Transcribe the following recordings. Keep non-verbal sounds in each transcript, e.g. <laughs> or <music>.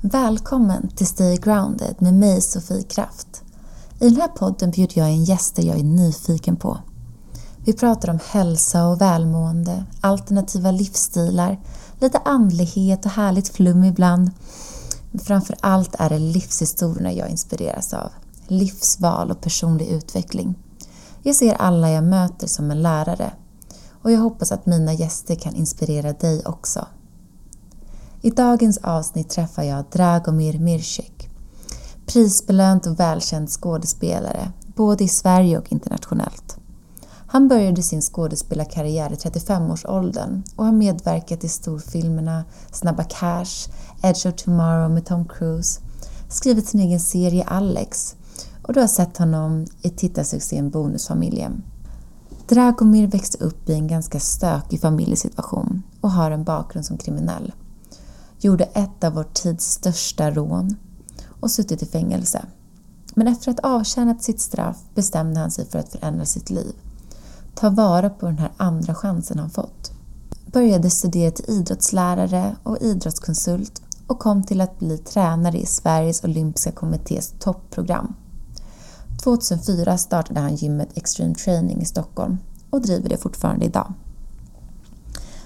Välkommen till Stay Grounded med mig Sofie Kraft. I den här podden bjuder jag in gäster jag är nyfiken på. Vi pratar om hälsa och välmående, alternativa livsstilar, lite andlighet och härligt flum ibland. Men framför allt är det livshistorierna jag inspireras av. Livsval och personlig utveckling. Jag ser alla jag möter som en lärare och jag hoppas att mina gäster kan inspirera dig också. I dagens avsnitt träffar jag Dragomir Mircek. Prisbelönt och välkänd skådespelare, både i Sverige och internationellt. Han började sin skådespelarkarriär i 35-årsåldern och har medverkat i storfilmerna Snabba Cash, Edge of Tomorrow med Tom Cruise, skrivit sin egen serie Alex och du har sett honom i tittarsuccén Bonusfamiljen. Dragomir växte upp i en ganska stökig familjesituation och har en bakgrund som kriminell. Gjorde ett av vår tids största rån och suttit i fängelse. Men efter att ha avtjänat sitt straff bestämde han sig för att förändra sitt liv. Ta vara på den här andra chansen han fått. Började studera till idrottslärare och idrottskonsult och kom till att bli tränare i Sveriges olympiska kommittés toppprogram. 2004 startade han gymmet Extreme Training i Stockholm och driver det fortfarande idag.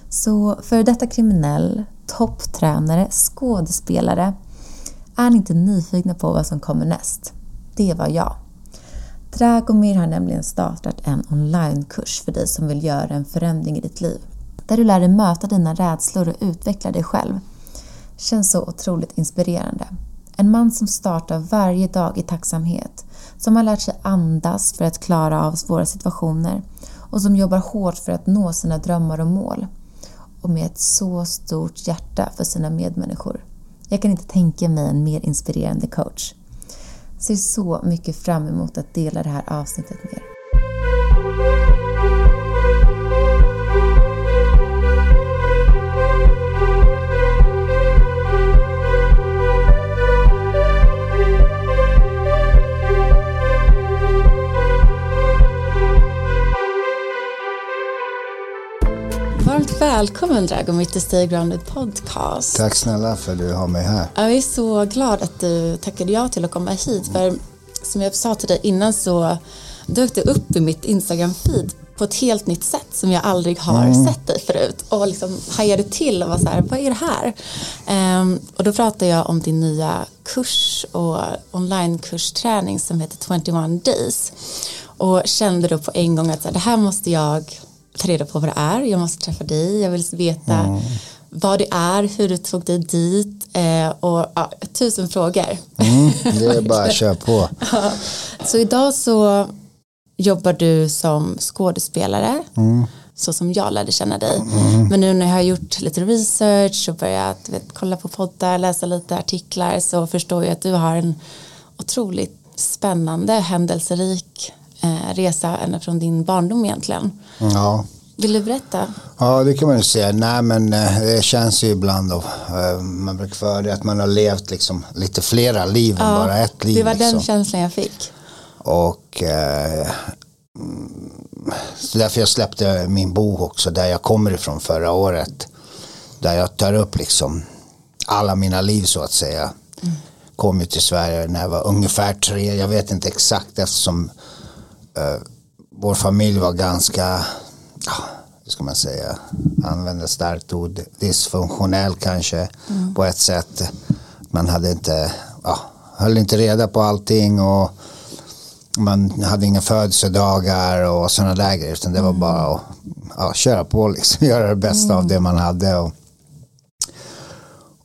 Så för detta kriminell, topptränare, skådespelare är ni inte nyfikna på vad som kommer näst? Det var jag. Dragomir har nämligen startat en onlinekurs för dig som vill göra en förändring i ditt liv. Där du lär dig möta dina rädslor och utveckla dig själv. Känns så otroligt inspirerande. En man som startar varje dag i tacksamhet, som har lärt sig andas för att klara av svåra situationer och som jobbar hårt för att nå sina drömmar och mål. Och med ett så stort hjärta för sina medmänniskor. Jag kan inte tänka mig en mer inspirerande coach. Ser så mycket fram emot att dela det här avsnittet med er. Välkommen Dragomir till Stay Grounded Podcast. Tack snälla för att du har mig här. Jag är så glad att du tackade ja till att komma hit. För som jag sa till dig innan så dök det upp i mitt Instagram-feed på ett helt nytt sätt som jag aldrig har mm. sett dig förut. Och liksom hajade till och var så här, vad är det här? Um, och då pratade jag om din nya kurs och onlinekursträning som heter 21 days. Och kände då på en gång att så här, det här måste jag ta reda på vad det är. Jag måste träffa dig. Jag vill veta mm. vad det är, hur du tog dig dit eh, och ja, tusen frågor. Mm, det är <laughs> bara att köra på. ja. Så idag så jobbar du som skådespelare. Mm. Så som jag lärde känna dig. Mm. Men nu när jag har gjort lite research och börjat vet, kolla på poddar, läsa lite artiklar så förstår jag att du har en otroligt spännande, händelserik eh, resa ända från din barndom egentligen. Ja. Vill du berätta? Ja, det kan man ju säga. Nej, men eh, det känns ju ibland då, eh, man brukar för det att man har levt liksom lite flera liv ja, än bara ett liv. Det var liksom. den känslan jag fick. Och eh, så därför jag släppte min bok också, där jag kommer ifrån förra året. Där jag tar upp liksom alla mina liv så att säga. Mm. Kom ju till Sverige när jag var ungefär tre, jag vet inte exakt eftersom uh, vår familj var ganska, hur ska man säga, använda starkt ord, dysfunktionell kanske mm. på ett sätt. Man hade inte, ja, höll inte reda på allting och man hade inga födelsedagar och sådana där grejer. Utan det var mm. bara att ja, köra på liksom, <laughs> göra det bästa mm. av det man hade. Och,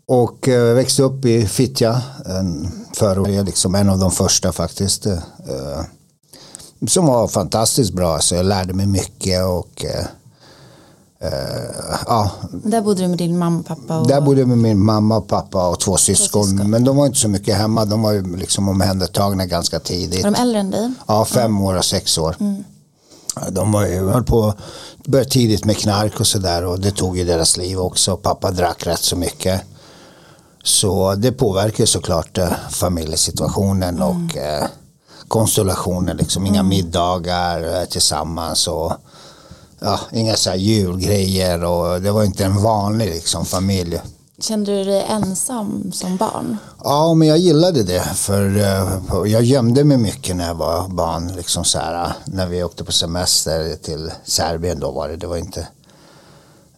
och äh, växte upp i Fittja, en förort, liksom en av de första faktiskt. Äh, som var fantastiskt bra. Så jag lärde mig mycket och eh, ja. Där bodde du med din mamma och pappa? Och... Där bodde jag med min mamma och pappa och två syskon. syskon. Men de var inte så mycket hemma. De var ju liksom omhändertagna ganska tidigt. Var de äldre än dig? Ja, fem mm. år och sex år. Mm. De var ju, höll på började tidigt med knark och sådär och det tog ju deras liv också. Pappa drack rätt så mycket. Så det påverkar såklart eh, familjesituationen mm. och konstellationer, liksom. inga mm. middagar eh, tillsammans och ja, inga så här julgrejer och det var inte en vanlig liksom, familj. Kände du dig ensam som barn? Ja, men jag gillade det. För uh, jag gömde mig mycket när jag var barn. Liksom så här, när vi åkte på semester till Serbien då var det. Det var inte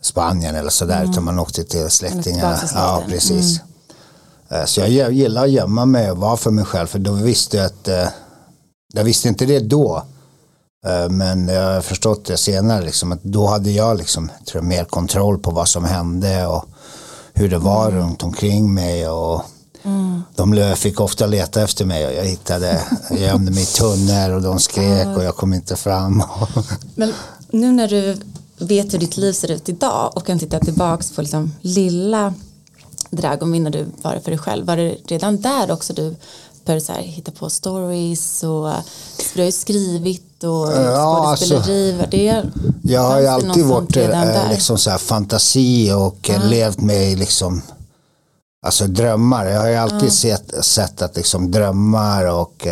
Spanien eller sådär. Mm. Utan man åkte till släktingar. Ja, precis. Mm. Uh, så jag gillar att gömma mig och vara för mig själv. För då visste jag att, jag visste inte det då. Men jag har förstått det senare, liksom, att då hade jag liksom, tror jag, mer kontroll på vad som hände och hur det var mm. runt omkring mig. Och mm. De fick ofta leta efter mig och jag hittade, jag gömde mig i tunnor och de skrek och jag kom inte fram. <laughs> Men nu när du vet hur ditt liv ser ut idag och kan titta tillbaka på liksom lilla Dragomir när du var det för dig själv, var det redan där också du började så här, hitta på stories och du har ju skrivit och ja, skådespeleri. Alltså, det, jag har ju alltid varit äh, liksom så här, fantasi och uh. levt med liksom Alltså drömmar, jag har ju alltid uh. sett, sett att liksom drömmar och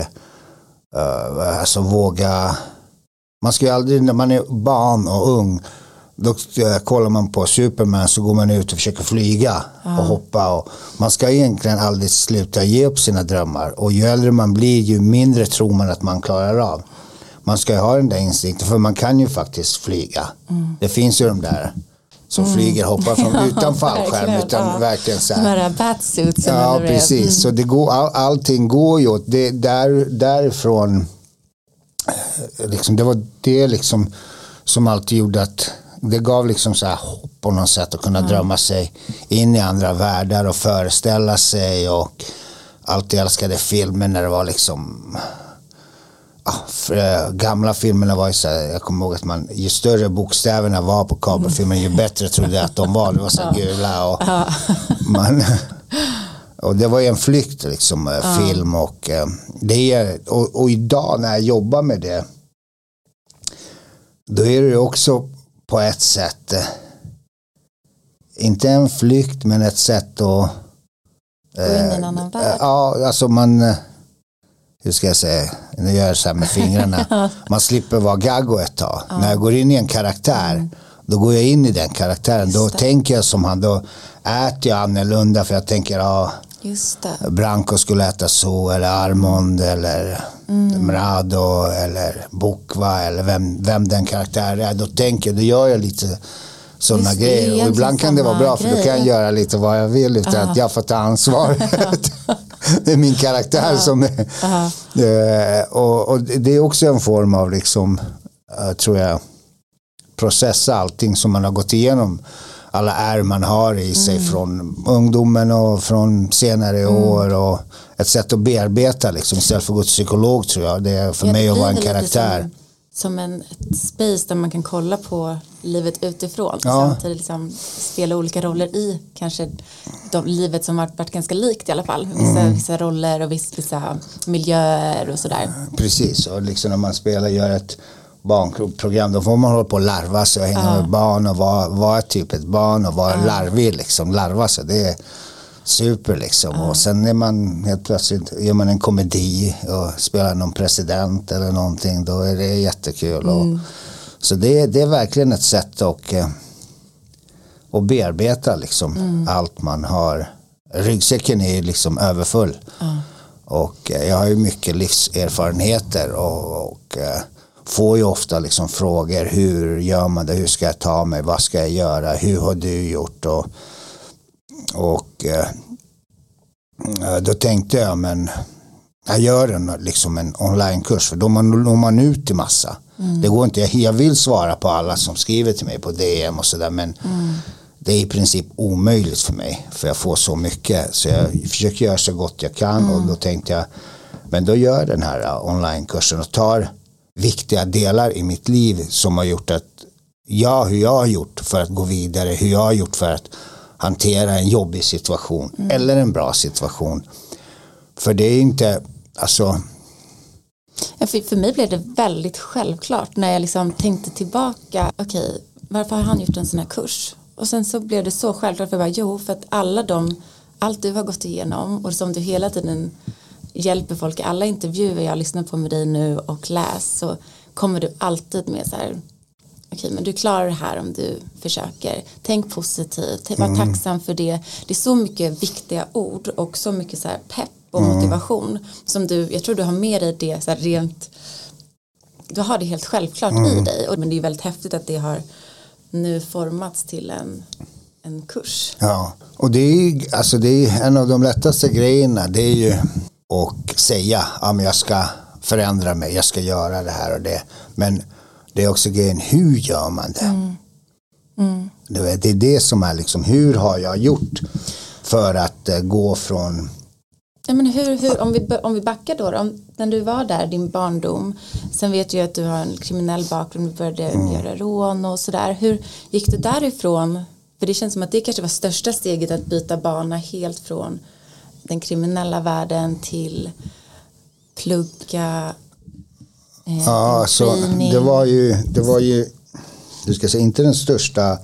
uh, alltså våga Man ska ju aldrig, när man är barn och ung då kollar man på Superman så går man ut och försöker flyga ja. och hoppa. Och man ska egentligen aldrig sluta ge upp sina drömmar. Och ju äldre man blir ju mindre tror man att man klarar av. Man ska ju ha den där instinkten för man kan ju faktiskt flyga. Mm. Det finns ju de där som mm. flyger hoppar från <laughs> utan fallskärm utan ja. verkligen så här. De. Ja precis, mm. så det går, all, allting går ju åt det, där, därifrån. Eh, liksom, det var det liksom som alltid gjorde att det gav liksom så här hopp på något sätt att kunna mm. drömma sig in i andra världar och föreställa sig och alltid älskade filmer när det var liksom Ja, gamla filmerna var ju så här, jag kommer ihåg att man, ju större bokstäverna var på kabelfilmen ju bättre trodde jag att de var. Det var så här gula och man, och det var ju en flykt liksom, ja. film och det är, och, och idag när jag jobbar med det då är det också på ett sätt eh, inte en flykt men ett sätt att Gå in i en eh, annan värld? Ja, alltså man eh, hur ska jag säga, nu gör jag så här med fingrarna. <laughs> Man slipper vara gaggo ett tag. Ja. När jag går in i en karaktär, mm. då går jag in i den karaktären. Då tänker jag som han, då äter jag annorlunda för jag tänker, ja, Branko skulle äta så, eller Armond, eller mm. Mrado, eller Bokva, eller vem, vem den karaktären är. Då tänker jag, då gör jag lite sådana grejer. Och ibland kan det vara bra, för då kan jag göra lite vad jag vill utan uh. att jag får ta ansvar. <laughs> det är min karaktär uh. som är... Uh. och, och, det är också en form av, liksom, uh, tror jag, processa allting som man har gått igenom alla ärr man har i sig mm. från ungdomen och från senare mm. år och ett sätt att bearbeta liksom istället för att gå till psykolog tror jag. Det är för ja, mig att vara en karaktär. Som, som en space där man kan kolla på livet utifrån ja. samtidigt liksom spela olika roller i kanske de, livet som varit, varit ganska likt i alla fall. Vissa, mm. vissa roller och vissa, vissa miljöer och sådär. Precis, och liksom när man spelar gör ett barnprogram då får man hålla på och larva sig och hänga ja. med barn och vara, vara typ ett barn och vara ja. larvig liksom, larva sig. Det är super liksom. Ja. Och sen är man helt plötsligt, gör man en komedi och spelar någon president eller någonting, då är det jättekul. Mm. Och, så det, det är verkligen ett sätt att, eh, att bearbeta liksom mm. allt man har. Ryggsäcken är liksom överfull. Och eh, jag har ju mycket livserfarenheter och, och eh, får ju ofta liksom frågor hur gör man det, hur ska jag ta mig, vad ska jag göra, hur har du gjort och, och eh, då tänkte jag men jag gör en, liksom en onlinekurs för då når man ut till massa. Mm. Det går inte, jag, jag vill svara på alla som skriver till mig på DM och sådär men mm. det är i princip omöjligt för mig för jag får så mycket så jag försöker göra så gott jag kan mm. och då tänkte jag men då gör den här uh, onlinekursen och tar viktiga delar i mitt liv som har gjort att jag, hur jag har gjort för att gå vidare, hur jag har gjort för att hantera en jobbig situation mm. eller en bra situation. För det är inte, alltså Ja, för, för mig blev det väldigt självklart när jag liksom tänkte tillbaka, okej, okay, varför har han gjort en sån här kurs? Och sen så blev det så självklart för jag bara, jo, för att alla de, allt du har gått igenom och som du hela tiden hjälper folk i alla intervjuer jag lyssnar på med dig nu och läs så kommer du alltid med så här okej men du klarar det här om du försöker. Tänk positivt, var mm. tacksam för det. Det är så mycket viktiga ord och så mycket så här pepp och mm. motivation som du, jag tror du har med dig det så här rent du har det helt självklart mm. i dig men det är väldigt häftigt att det har nu formats till en, en kurs. Ja, och det är, alltså det är en av de lättaste grejerna det är ju att säga att jag ska förändra mig, jag ska göra det här och det. Men det är också grejen, hur gör man det? Mm. Mm. Det är det som är liksom, hur har jag gjort för att uh, gå från Ja, men hur, hur, om, vi, om vi backar då, om, när du var där, din barndom, sen vet jag att du har en kriminell bakgrund, du började mm. göra rån och sådär. Hur gick du därifrån? För det känns som att det kanske var största steget att byta bana helt från den kriminella världen till plugga, eh, ja, så det var ju, det var ju, du ska säga inte den största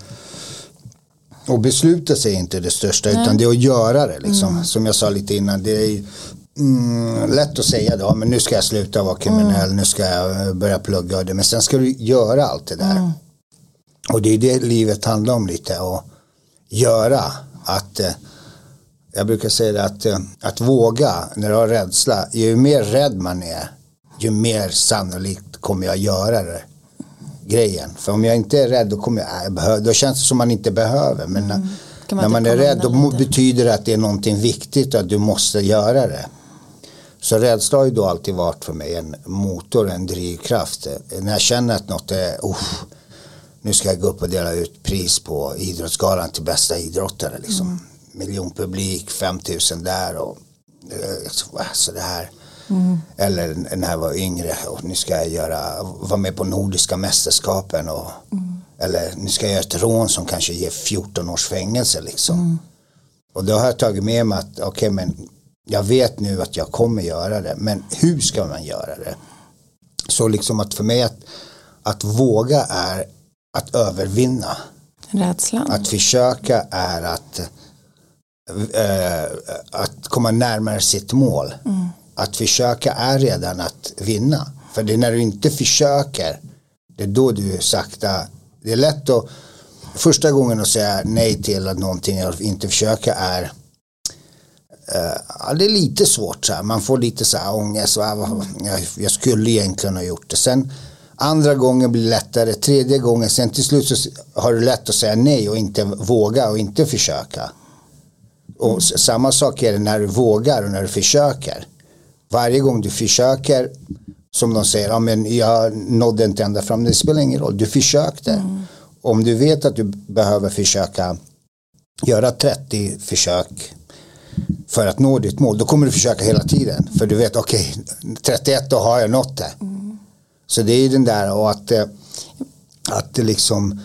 och besluta sig är inte det största Nej. utan det är att göra det. Liksom. Mm. Som jag sa lite innan. Det är mm, lätt att säga då, men nu ska jag sluta vara kriminell, mm. nu ska jag eh, börja plugga och det. Men sen ska du göra allt det där. Mm. Och det är det livet handlar om lite. Att göra. Att, eh, jag brukar säga att, eh, att våga när du har rädsla. Ju mer rädd man är, ju mer sannolikt kommer jag göra det grejen. För om jag inte är rädd då, kommer jag, då känns det som man inte behöver. Men mm. när man är rädd då lite. betyder det att det är någonting viktigt och att du måste göra det. Så rädsla har ju då alltid varit för mig en motor, en drivkraft. När jag känner att något är, oh, nu ska jag gå upp och dela ut pris på idrottsgalan till bästa idrottare. Liksom. Mm. Miljonpublik, 5000 där och eh, så det här Mm. Eller när jag var yngre och nu ska jag göra, vara med på nordiska mästerskapen och, mm. eller nu ska jag göra ett rån som kanske ger 14 års fängelse liksom. Mm. Och då har jag tagit med mig att okej okay, men jag vet nu att jag kommer göra det men hur ska man göra det? Så liksom att för mig att, att våga är att övervinna. Rädslan. Att försöka är att, att komma närmare sitt mål. Mm att försöka är redan att vinna. För det är när du inte försöker, det är då du sakta, det är lätt att, första gången att säga nej till att någonting jag inte försöka är, uh, det är lite svårt så här. man får lite så här ångest, jag, jag skulle egentligen ha gjort det. Sen andra gången blir det lättare, tredje gången, sen till slut så har du lätt att säga nej och inte våga och inte försöka. Och samma sak är det när du vågar och när du försöker varje gång du försöker som de säger, ja, men jag nådde inte ända fram, det spelar ingen roll, du försökte. Mm. Om du vet att du behöver försöka göra 30 försök för att nå ditt mål, då kommer du försöka hela tiden. För du vet, okej, okay, 31 då har jag nått det. Mm. Så det är ju den där och att, eh, att det liksom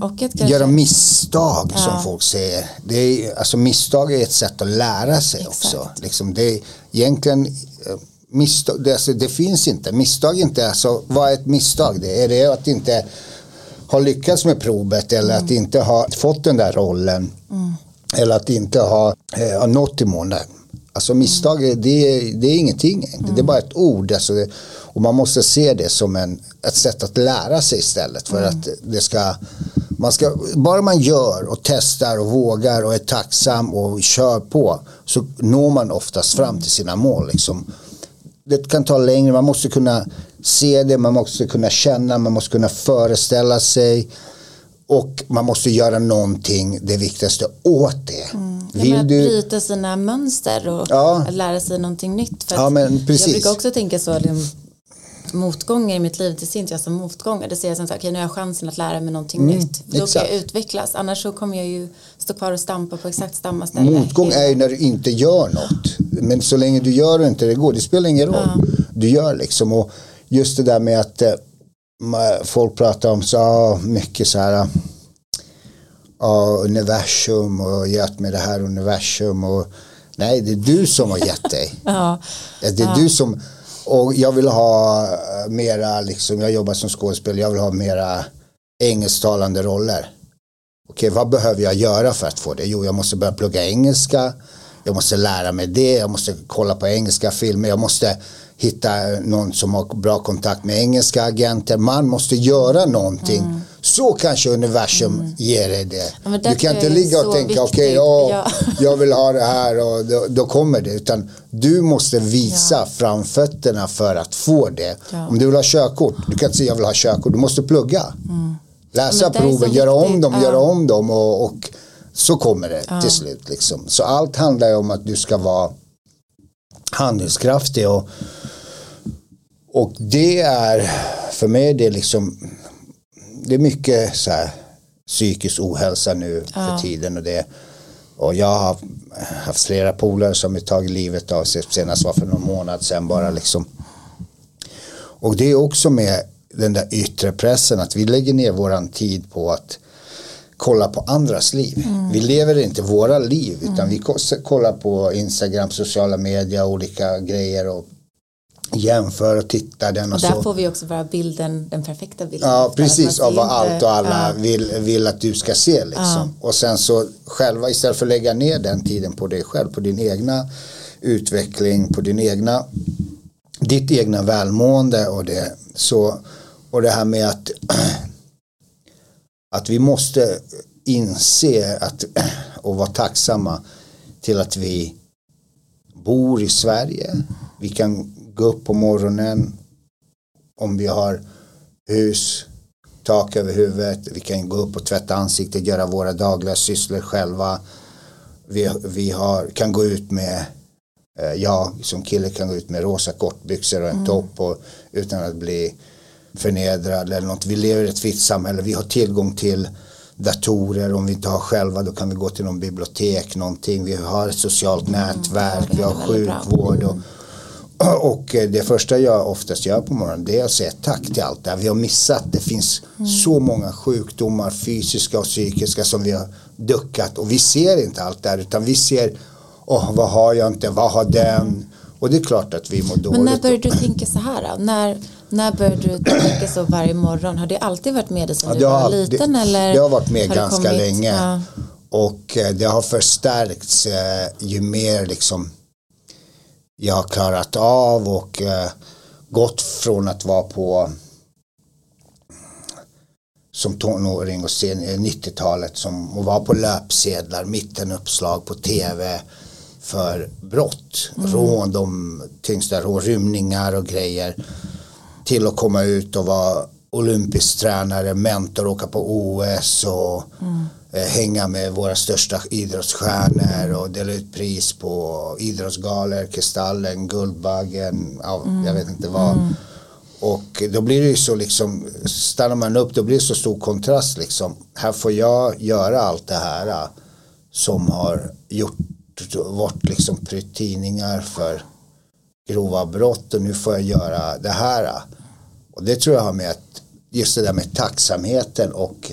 Ja, kanske... Göra misstag ja. som folk säger. Det är, alltså misstag är ett sätt att lära sig Exakt. också. Liksom det är egentligen eh, misstag, det, alltså, det finns inte. Misstag inte, alltså, vad är ett misstag? Det är det att inte ha lyckats med provet eller mm. att inte ha fått den där rollen. Mm. Eller att inte ha, eh, nått i mål. Alltså misstag, mm. det, det är ingenting. Det är mm. bara ett ord. Alltså det, och man måste se det som en, ett sätt att lära sig istället. För mm. att det ska, man ska, bara man gör och testar och vågar och är tacksam och kör på så når man oftast fram till sina mål. Liksom. Det kan ta längre, man måste kunna se det, man måste kunna känna, man måste kunna föreställa sig. Och man måste göra någonting, det viktigaste, åt det. Mm. Vill att du... bryta sina mönster och ja. lära sig någonting nytt. För ja, men precis. Jag brukar också tänka så, motgångar i mitt liv, det ser inte jag som motgångar. Det ser jag som att okay, nu har jag chansen att lära mig någonting mm, nytt. Då kan jag utvecklas. Annars så kommer jag ju stå kvar och stampa på exakt samma ställe. Motgång är ju när du inte gör något. Men så länge du gör det inte det går, det spelar ingen roll. Ja. Du gör liksom. Och just det där med att äh, folk pratar om så mycket så här ja, universum och gett med det här universum och nej det är du som har gett dig. <laughs> ja. Det är ja. du som och jag vill ha eh, mera, liksom, jag jobbar som skådespelare, jag vill ha mera engelsktalande roller. Okej, vad behöver jag göra för att få det? Jo, jag måste börja plugga engelska, jag måste lära mig det, jag måste kolla på engelska filmer, jag måste hitta någon som har bra kontakt med engelska agenter. Man måste göra någonting. Mm. Så kanske universum mm. ger dig det. Ja, du kan inte ligga och tänka okej, okay, ja. <laughs> jag vill ha det här och då, då kommer det. Utan du måste visa ja. framfötterna för att få det. Ja. Om du vill ha körkort, du kan inte säga jag vill ha körkort, du måste plugga. Mm. Läsa proven, göra om dem, göra om dem och, och så kommer det till slut. Liksom. Så allt handlar ju om att du ska vara handlingskraftig och, och det är för mig det är liksom det är mycket så här psykisk ohälsa nu ja. för tiden och det och jag har haft flera polare som har tagit livet av sig senast var för någon månad sedan bara liksom och det är också med den där yttre pressen att vi lägger ner våran tid på att kolla på andras liv. Mm. Vi lever inte våra liv utan mm. vi kollar på Instagram, sociala medier, olika grejer och jämför och tittar den och, och där så. får vi också vara bilden, den perfekta bilden. Ja precis av vad allt och alla ja. vill, vill att du ska se liksom. Ja. Och sen så själva istället för att lägga ner den tiden på dig själv, på din egna utveckling, på din egna ditt egna välmående och det så och det här med att <clears throat> att vi måste inse att <clears throat> och vara tacksamma till att vi bor i Sverige. Vi kan gå upp på morgonen om vi har hus, tak över huvudet. Vi kan gå upp och tvätta ansiktet, göra våra dagliga sysslor själva. Vi, vi har, kan gå ut med eh, jag som kille kan gå ut med rosa kortbyxor och en mm. topp och, utan att bli förnedrad eller något. Vi lever i ett fritt samhälle. Vi har tillgång till datorer. Om vi inte har själva då kan vi gå till någon bibliotek någonting. Vi har ett socialt mm, nätverk. vi har sjukvård. Och, <clears throat> och det första jag oftast gör på morgonen det är att säga tack till allt det här. Vi har missat. Det finns mm. så många sjukdomar fysiska och psykiska som vi har duckat och vi ser inte allt det här utan vi ser oh, vad har jag inte, vad har den och det är klart att vi mår dåligt. Men när började du tänka så här då? När, när började du tänka så varje morgon? Har det alltid varit med dig sedan ja, du var liten? Det, eller det har varit med har ganska kommit, länge. Ja. Och eh, det har förstärkts eh, ju mer liksom jag har klarat av och eh, gått från att vara på som tonåring och sen 90-talet som och var på löpsedlar, mittenuppslag på tv för brott, mm. rån, de tyngsta rån, rymningar och grejer till att komma ut och vara olympisk tränare, mentor, åka på OS och mm. eh, hänga med våra största idrottsstjärnor och dela ut pris på idrottsgalor, Kristallen, Guldbaggen, ja, mm. jag vet inte vad. Mm. Och då blir det ju så liksom, stannar man upp då blir det så stor kontrast liksom. Här får jag göra allt det här äh, som har gjort, varit liksom prytt tidningar för grova brott och nu får jag göra det här. Och det tror jag har med att just det där med tacksamheten och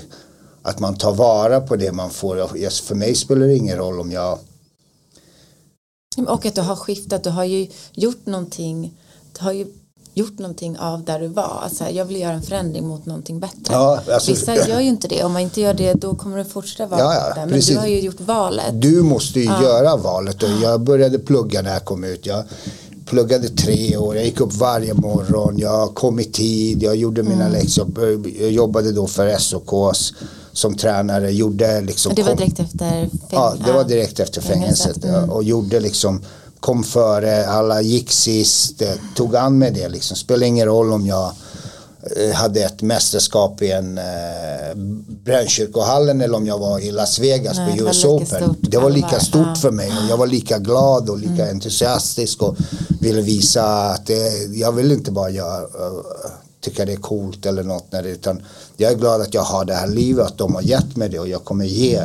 att man tar vara på det man får. För mig spelar det ingen roll om jag och att du har skiftat, du har ju gjort någonting, du har ju gjort någonting av där du var. Alltså, jag vill göra en förändring mot någonting bättre. Ja, alltså, Vissa gör ju inte det. Om man inte gör det då kommer det fortsätta vara ja, ja, där. Men precis. du har ju gjort valet. Du måste ju ja. göra valet och jag började plugga när jag kom ut. Jag pluggade tre år, jag gick upp varje morgon, jag kom i tid, jag gjorde mina mm. läxor, jag jobbade då för SOKs som tränare, gjorde liksom Det var direkt efter fängelset? Ja, det var direkt efter fängelset mm. och gjorde liksom kom före, alla gick sist, eh, tog an med det liksom. Spelar ingen roll om jag eh, hade ett mästerskap i en eh, Brännkyrkohallen eller om jag var i Las Vegas Nej, på US Open. Det var lika stort ja. för mig och jag var lika glad och lika mm. entusiastisk och ville visa att det, jag vill inte bara göra, uh, tycka det är coolt eller något när det, utan jag är glad att jag har det här livet, att de har gett mig det och jag kommer ge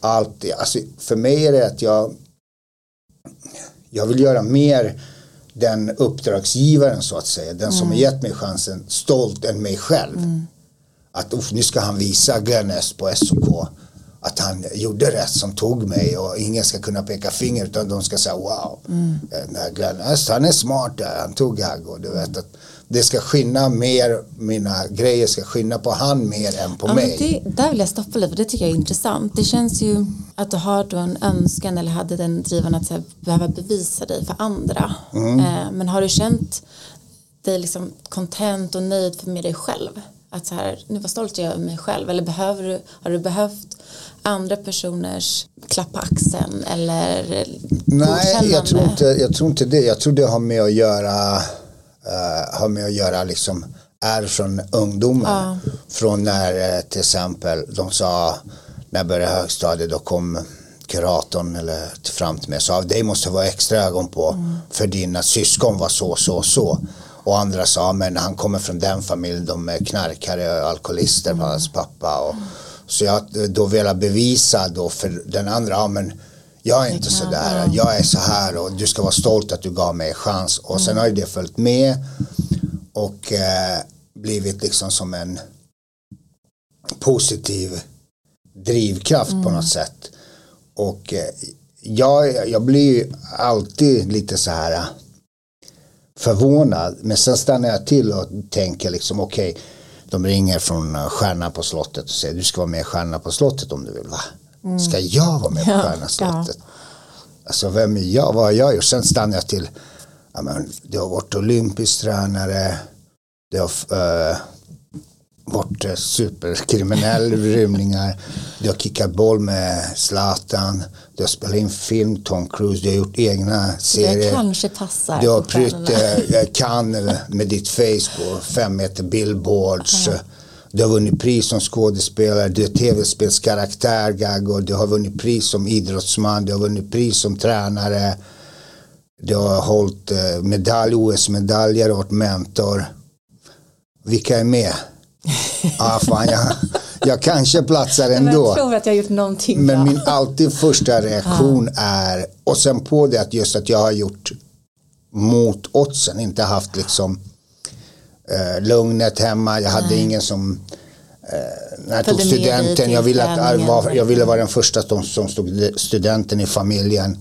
allt. Alltså, för mig är det att jag jag vill göra mer den uppdragsgivaren så att säga, den som mm. har gett mig chansen, stolt än mig själv. Mm. Att uff, nu ska han visa Glenn Öst på SOK att han gjorde rätt som tog mig och ingen ska kunna peka finger utan de ska säga wow. Mm. Glenn Öst, han är smart där, han tog Gaggo. Du vet att det ska skinna mer, mina grejer ska skinna på han mer än på Ja, mig. det, där vill jag stoppa lite för det tycker jag är intressant. Det känns ju att du har då en önskan eller hade den driven att här, behöva bevisa dig för andra. Mm. Eh, men har du känt dig liksom content och nöjd med dig själv? Att så här, nu var stolt jag över mig själv. Eller behöver du, har du behövt andra personers klapp på axeln eller Nej, jag tror, inte, jag tror inte det. Jag tror det har med att göra, eh, har med att göra liksom, är från ungdomen. Från när eh, till exempel de sa, när jag började högstadiet, då kom kuratorn eller fram till mig och sa, dig måste vara extra ögon på, för dina syskon var så, så, så. Och andra sa, men han kommer från den familjen, de är knarkare och alkoholister på hans pappa. Och, så jag då velat bevisa då för den andra, ja men jag är inte sådär, jag är så här och du ska vara stolt att du gav mig en chans. Och sen har ju det följt med och eh, blivit liksom som en positiv drivkraft på något sätt. Och eh, jag, jag blir ju alltid lite så här eh, förvånad. Men sen stannar jag till och tänker liksom okej, de ringer från eh, Stjärna på slottet och säger du ska vara med i Stjärna på slottet om du vill va? Ska jag vara med på Ja, Stjärna slottet? Alltså vem är jag? Vad har jag gjort? Sen stannar jag till, ja, men, du har varit olympisk tränare, du har eh, varit eh, superkriminell <laughs> rymningar, du har kickat boll med Zlatan, du har spelat in film, Tom Cruise, du har gjort egna Det serier. kanske passar. Du har prytt stjärnorna. eh, Cannes med ditt face på fem meter billboards. Du har vunnit pris som skådespelare, du är tv-spelskaraktär Gago, du har vunnit pris som idrottsman, du har vunnit pris som tränare. Du har hållit eh, medalj, OS-medaljer varit mentor. Vilka är med? <laughs> ah, fan, jag, jag kanske platsar Men ändå. jag tror att jag har gjort någonting Men min alltid första reaktion är, och sen på det att just att jag har gjort mot oddsen, inte haft liksom eh, lugnet hemma, jag hade ingen som eh, när jag tog studenten, jag ville, att, var, jag ville vara den första som, som stod studenten i familjen.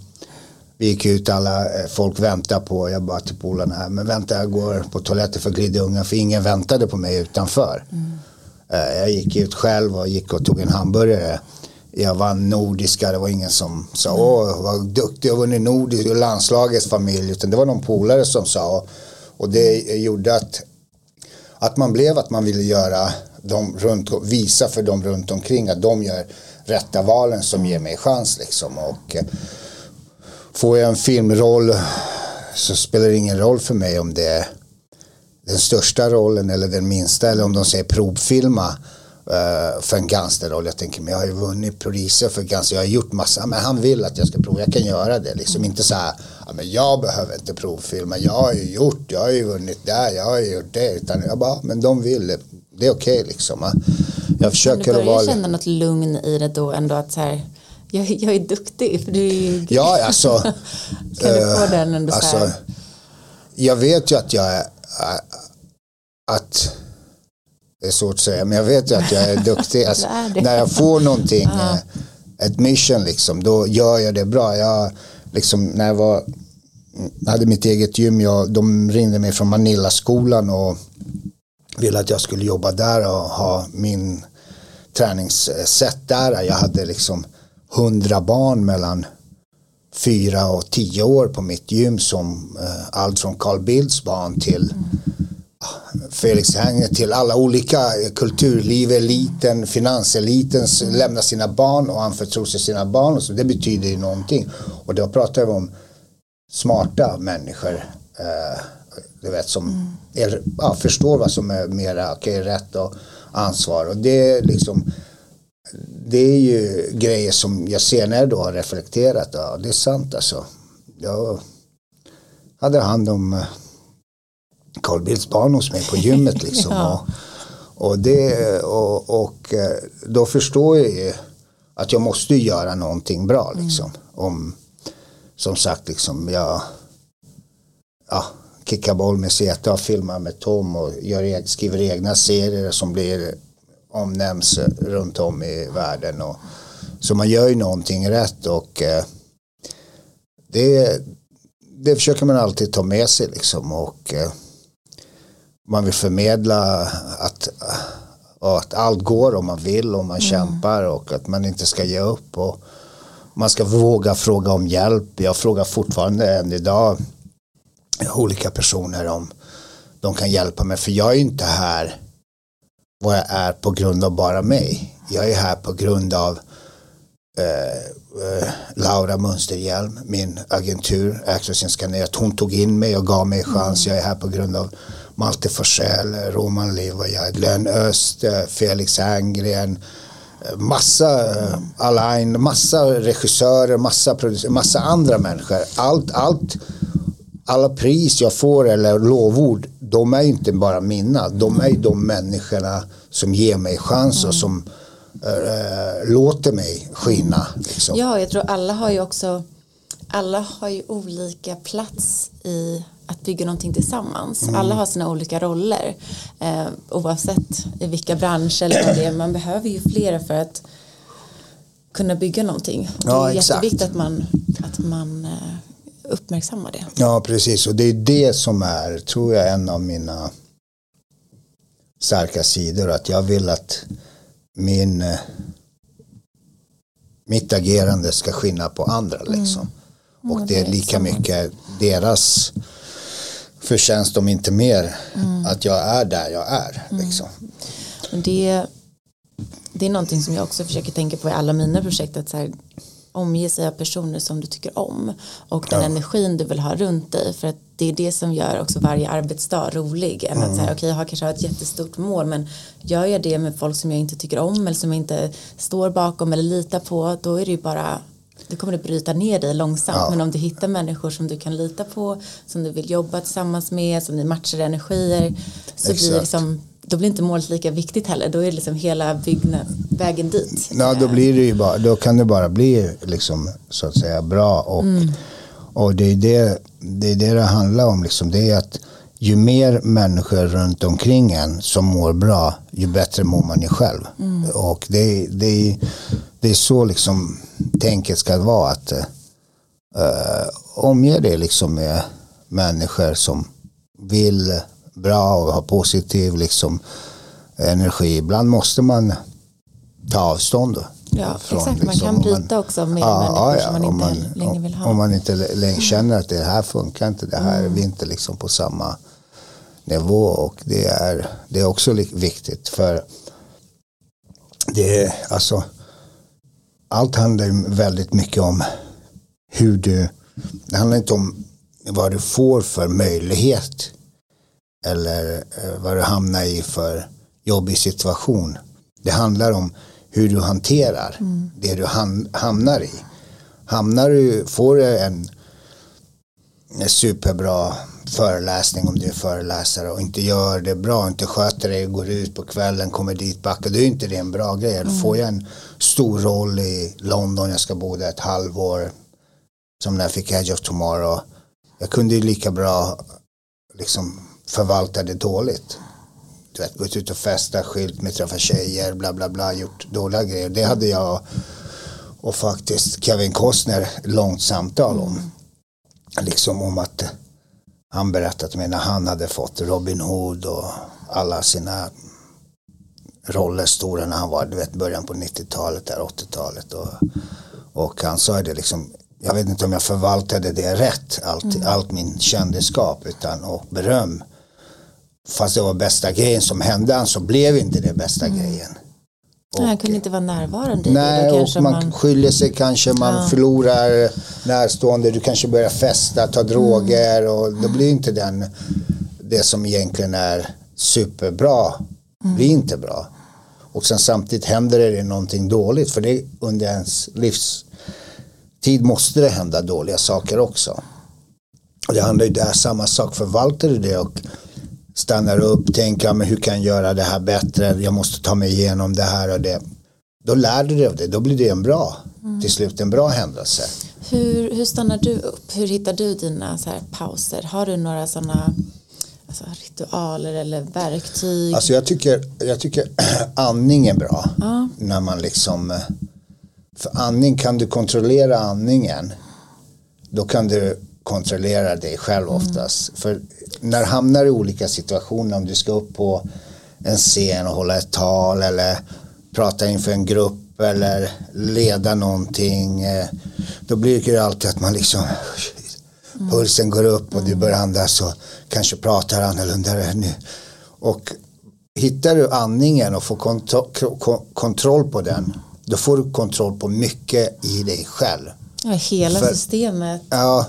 Vi gick ut, alla eh, folk väntade på, jag bara till polarna här, men vänta jag går på toaletten för glidungen för ingen väntade på mig utanför. Eh, Jag gick ut själv och gick och tog en hamburgare. Jag vann nordiska, det var ingen som sa åh vad duktig, jag har vunnit nordisk och landslagets familj. Utan det var någon polare som sa och det gjorde att, att man blev att man ville göra dem runt, visa för dem runt omkring att de gör rätta valen som ger mig chans liksom. Och, eh, får jag en filmroll så spelar det ingen roll för mig om det är den största rollen eller den minsta eller om de säger provfilma eh, för en gangsterroll. Jag tänker men jag har ju vunnit priser för gangster, jag har gjort massa, men han vill att jag ska prova, jag kan göra det liksom inte så här, ja, men jag behöver inte provfilma, jag har ju gjort, jag har ju vunnit där, jag har ju gjort det, utan jag bara, men de vill det, det är okej liksom. va. Jag Men försöker du att börjar vara känna något lugn i det då ändå att så här, jag, jag är duktig för du är ju Ja, alltså. <laughs> Kan du få den ändå så alltså, här? Jag vet ju att jag är, att, det är svårt att säga, men jag vet ju att jag är duktig. <laughs> Alltså, Du är när jag får någonting, eh, ett mission liksom, då gör jag det bra. Jag, liksom, när jag var, hade mitt eget gym, jag, de ringde mig från Manilla-skolan och ville att jag skulle jobba där och ha min träningssätt där. Jag hade liksom hundra barn mellan fyra och tio år på mitt gym som eh, allt från Carl Bildts barn till Felix Hanger till alla olika eh, kulturliv, eliten, finanseliten lämnar sina barn och anförtror sig sina barn. Och så. Det betyder ju någonting. Och då pratar vi om smarta människor eh, du vet, som är, ja, förstår vad som är mera okay, rätt och ansvar. Och det är liksom det är ju grejer som jag senare då har reflekterat. Ja, det är sant alltså. Jag hade hand om eh, Carl Bildts barn hos mig på gymmet liksom. <laughs> Ja. och, och, det, och, och eh, då förstår jag ju att jag måste göra någonting bra liksom. Om, som sagt liksom, jag ja, kickar boll med Zeta och filmar med Tom och gör, e- skriver egna serier som blir omnämns runt om i världen. Och, så man gör ju någonting rätt och eh, det, det försöker man alltid ta med sig liksom och eh, man vill förmedla att, att allt går om man vill och man mm. kämpar och att man inte ska ge upp. Och man ska våga fråga om hjälp. Jag frågar fortfarande än idag olika personer om de kan hjälpa mig. För jag är inte här vad jag är på grund av bara mig. Jag är här på grund av eh, eh, Laura Mönsterhjelm, min agentur, Access Scanerat. Hon tog in mig och gav mig chans. Mm. Jag är här på grund av Malte Forsell, Roman Levaja, Glenn Öst, eh, Felix Herngren, eh, massa mm. Alain, massa regissörer, massa, massa andra människor. Allt, allt, alla pris jag får eller lovord, de är inte bara mina. De är de människorna som ger mig chans och mm. som äh, låter mig skina. Liksom. Ja, jag tror alla har ju också alla har ju olika plats i att bygga någonting tillsammans. Mm. Alla har sina olika roller eh, oavsett i vilka branscher eller vad det är. Man behöver ju flera för att kunna bygga någonting. Och det är exakt. jätteviktigt att man, att man eh, uppmärksammar det. Ja, precis. Och det är det som är, tror jag, en av mina starka sidor. Att jag vill att min eh, mitt agerande ska skina på andra liksom. Mm. Och det är lika mycket deras förtjänst om inte mer mm. att jag är där jag är. Mm. Liksom. Det, det är någonting som jag också försöker tänka på i alla mina projekt. Att så här, omge sig av personer som du tycker om och den ja. energin du vill ha runt dig för att det är det som gör också varje arbetsdag rolig än mm. att säga okej okay, jag har kanske har ett jättestort mål men gör jag det med folk som jag inte tycker om eller som jag inte står bakom eller litar på då är det ju bara då kommer det bryta ner dig långsamt ja. men om du hittar människor som du kan lita på som du vill jobba tillsammans med som ni matchar energier så Exakt. blir det liksom då blir inte målet lika viktigt heller. Då är det liksom hela byggnad, vägen dit. Ja, då blir det ju bara, då kan det bara bli liksom så att säga bra och, mm. och det är det, det är det det handlar om liksom. Det är att ju mer människor runt omkring en som mår bra, ju bättre mår man ju själv. Mm. Och det, det, det är så liksom tänket ska vara att uh, omge det liksom med människor som vill bra och ha positiv liksom, energi. Ibland måste man ta avstånd. Då, ja, från, exakt. Man liksom, kan bryta man, också med ja, människor ja, som man inte man, längre vill ha. Om man inte längre känner att det här funkar inte, det här mm. är vi inte liksom på samma nivå och det är, det är också viktigt för det är alltså allt handlar väldigt mycket om hur du, det handlar inte om vad du får för möjlighet eller eh, vad du hamnar i för jobbig situation. Det handlar om hur du hanterar mm. det du hamnar i. Hamnar du, får du en superbra föreläsning om du är föreläsare och inte gör det bra, inte sköter dig, går ut på kvällen, kommer dit, backar, då är inte det en bra grej. Mm. Får jag en stor roll i London, jag ska bo där ett halvår, som när jag fick Edge of Tomorrow. Jag kunde ju lika bra liksom förvalta det dåligt. Du vet, gått ut och festat, skilt mig, träffat tjejer, bla bla bla, gjort dåliga grejer. Det hade jag och faktiskt Kevin Costner långt samtal om. Liksom om att han berättat mig när han hade fått Robin Hood och alla sina roller stora när han var, du vet, början på 90-talet, där 80-talet. Och, och han sa det liksom, jag vet inte om jag förvaltade det rätt, allt, mm. allt min kändisskap utan, och beröm fast det var bästa grejen som hände så blev inte det bästa mm. grejen. Och, han kunde inte vara närvarande Nej, och man, man skiljer sig kanske, man ja. förlorar närstående, du kanske börjar festa, ta droger mm. och då blir inte den, det som egentligen är superbra, mm. blir inte bra. Och sen samtidigt händer det någonting dåligt, för det under ens livstid måste det hända dåliga saker också. Och det handlar ju där samma sak, förvaltar du det och stannar upp, tänker men hur kan jag göra det här bättre, jag måste ta mig igenom det här och det. Då lär du dig av det, då blir det en bra, mm. till slut en bra händelse. Hur, hur stannar du upp? Hur hittar du dina så här pauser? Har du några sådana alltså, ritualer eller verktyg? Alltså jag tycker, jag tycker <clears throat> andning är bra. Ja. När man liksom, för andning kan du kontrollera andningen. Då kan du kontrollera dig själv mm. oftast. Mm. För när du hamnar i olika situationer, om du ska upp på en scen och hålla ett tal eller prata inför en grupp eller leda någonting. Eh, då blir det ju alltid att man liksom pulsen går upp och du börjar andas och kanske pratar annorlunda nu. Och hittar du andningen och får kontro kontroll på den då får du kontroll på mycket i dig själv. Ja, hela För, systemet ja,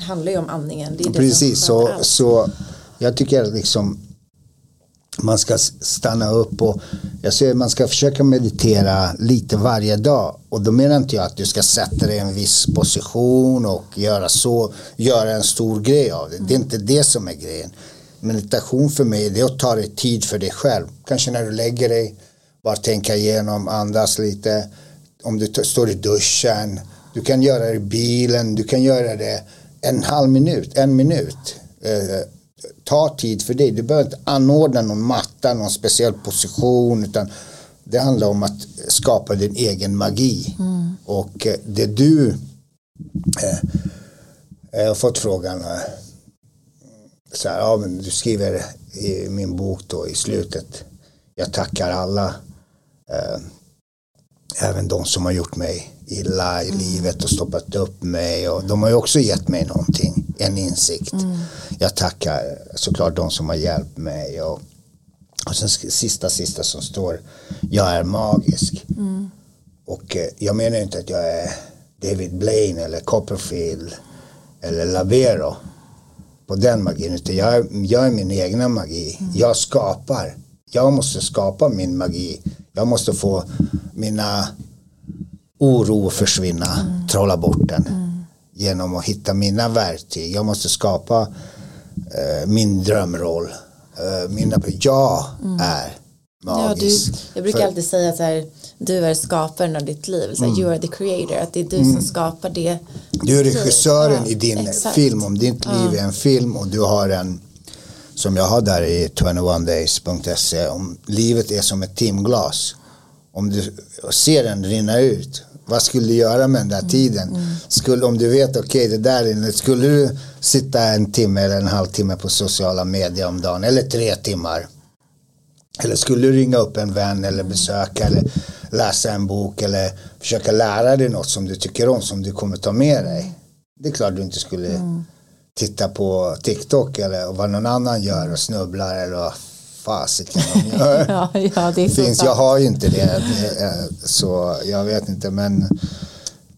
handlar ju om andningen. Det är precis, det så, så jag tycker liksom man ska stanna upp och jag säger man ska försöka meditera lite varje dag och då menar inte jag att du ska sätta dig i en viss position och göra så, göra en stor grej av det. Det är inte det som är grejen. Meditation för mig det är att ta dig tid för dig själv. Kanske när du lägger dig, bara tänka igenom, andas lite. Om du står i duschen, du kan göra det i bilen, du kan göra det en halv minut, en minut. Eh, ta tid för dig. Du behöver inte anordna någon matta, någon speciell position utan det handlar om att skapa din egen magi. Mm. Och eh, det du eh, jag har fått frågan så här, ja, men du skriver i min bok då i slutet jag tackar alla eh, även de som har gjort mig illa i mm. livet och stoppat upp mig och de har ju också gett mig någonting, en insikt. Mm. Jag tackar såklart de som har hjälpt mig och, och sen sista sista som står, jag är magisk. Mm. Och eh, jag menar inte att jag är David Blaine eller Copperfield eller Lavero på den magin utan jag, jag är min egna magi. Mm. Jag skapar. Jag måste skapa min magi. Jag måste få mina oro försvinna, mm. trolla bort den. Mm. Genom att hitta mina verktyg. Jag måste skapa eh, min drömroll. Eh, mina, jag mm. är magisk. Ja, du, jag brukar För, alltid säga så här, du är skaparen av ditt liv. Så här, mm. You are the creator. Att det är du som mm. skapar det. Du är regissören ja, i din exakt. film. Om ditt liv är en film och du har en som jag har där i 21days.se om livet är som ett timglas om du ser den rinna ut vad skulle du göra med den där tiden? Mm. Skulle, om du vet, okej okay, det där inne, skulle du sitta en timme eller en halvtimme på sociala medier om dagen eller tre timmar? Eller skulle du ringa upp en vän eller besöka eller läsa en bok eller försöka lära dig något som du tycker om som du kommer ta med dig? Det är klart du inte skulle mm. titta på TikTok eller vad någon annan gör och snubblar eller fasiken <laughs> ja, ja, det finns, jag har ju inte det, så jag vet inte men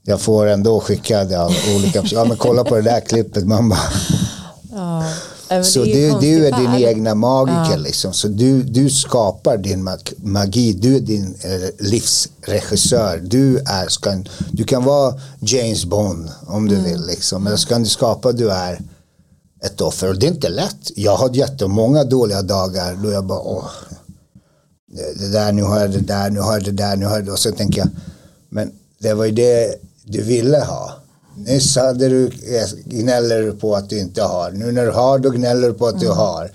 jag får ändå skickade av olika ja men kolla på det där klippet man bara ja, så det är du, du är din egna magiker ja. liksom. Så du, du skapar din magi. Du är din eh, livsregissör. Du, är, ska, du kan vara James Bond om du mm. vill liksom. Eller så kan du skapa, du är ett offer. Och det är inte lätt. Jag har jättemånga dåliga dagar då jag bara, åh, det där, nu har jag det där, nu har jag det där, nu har jag det. Och så tänker jag, men det var ju det du ville ha. Nyss hade du, gnäller du på att du inte har. Nu när du har, då gnäller du på att mm. du har.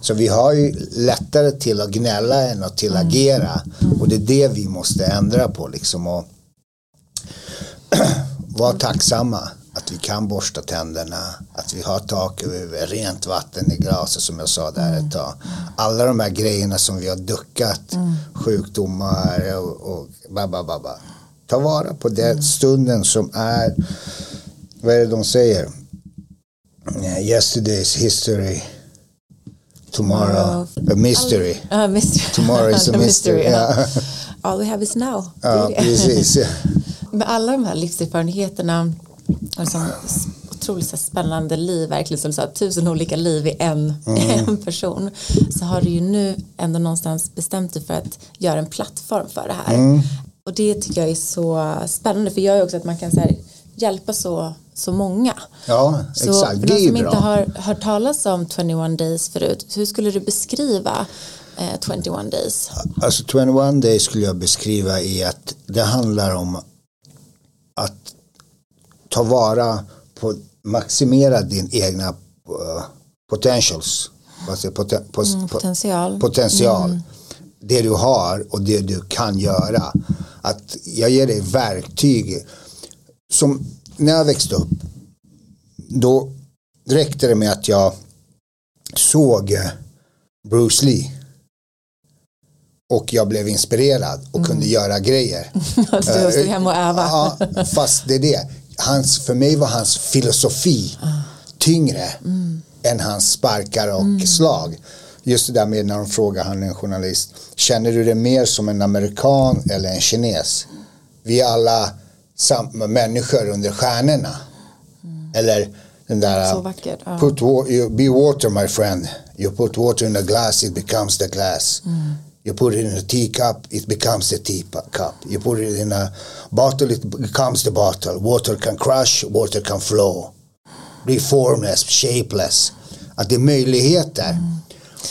Så vi har ju lättare till att gnälla än att till att mm. agera. Och det är det vi måste ändra på liksom. Och <clears throat> vara tacksamma att vi kan borsta tänderna, att vi har tak över huvudet, rent vatten i glaset som jag sa där ett tag. Alla de här grejerna som vi har duckat, mm. sjukdomar och, och babba, babba. Ta vara på den mm. stunden som är, vad är det de säger? Yesterday's history. Tomorrow, a mystery. Uh, mystery. Tomorrow is a <laughs> mystery. mystery yeah. All we have is now. Ja, precis. <laughs> Med alla de här livserfarenheterna liksom, otroligt spännande liv, verkligen som du sa, tusen olika liv i en, mm. <laughs> en person. Så har du ju nu ändå någonstans bestämt dig för att göra en plattform för det här. Mm. Och det tycker jag är så spännande för jag är också att man kan så här, hjälpa så, så många. Ja, så exakt. För de som inte har hört talas om 21 days förut, hur skulle du beskriva eh, 21 days? Alltså 21 days skulle jag beskriva i att det handlar om ta vara på, maximera din egna uh, potentials. Alltså poten, pos, mm, potential. potential. Mm. Det du har och det du kan göra. Att jag ger dig verktyg. Som när jag växte upp. Då räckte det med att jag såg eh, Bruce Lee och jag blev inspirerad och Mm. kunde göra grejer. Alltså, jag stod hemma och öva. Ja, fast det är det. Hans, för mig var hans filosofi Ah. tyngre Mm. än hans sparkar och slag. Just det där med när de frågar han en journalist. Känner du dig mer som en amerikan eller en kines? Vi är alla samma människor under stjärnorna. Eller den där. Mm. Så vackert, ja. Put wa- you, be water my friend. You put water in a glass it becomes the glass. Mm. You put it in a teacup it becomes the teacup. You put it in a bottle it becomes the bottle. Water can crush, water can flow. Be formless, shapeless. Att det är möjligheter.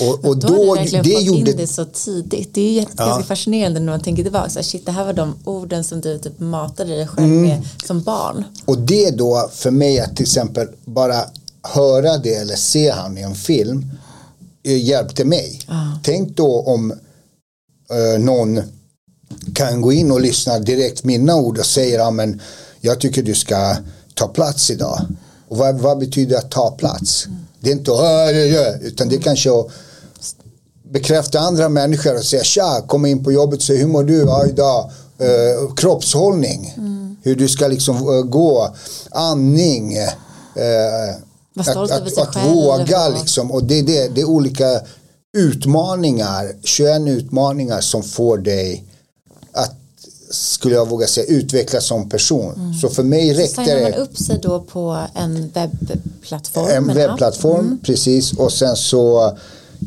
Och, och Då, har du verkligen det fått gjorde in det så tidigt. Det är ju jätte- Ja. ganska fascinerande när man tänker tillbaka. Så här, shit, det här var de orden som du typ matade dig själv Mm. med som barn. Och det då för mig att till exempel bara höra det eller se han i en film eh, hjälpte mig. Tänk då om någon kan gå in och lyssna direkt mina ord och säger ja, men jag tycker du ska ta plats idag. Och vad, vad betyder att ta plats? Det är inte utan det är kanske att bekräfta andra människor och säga tja, komma in på jobbet och säga hur mår du ja, idag? Eh, kroppshållning, hur du ska liksom eh, gå, andning. Eh, stolt att, att, att våga liksom. Och det, det, det är olika utmaningar, 21 utmaningar som får dig att, skulle jag våga säga, utvecklas som person. Så för mig räckte Signar man det upp sig då på en webbplattform? en webbplattform, precis. Och sen så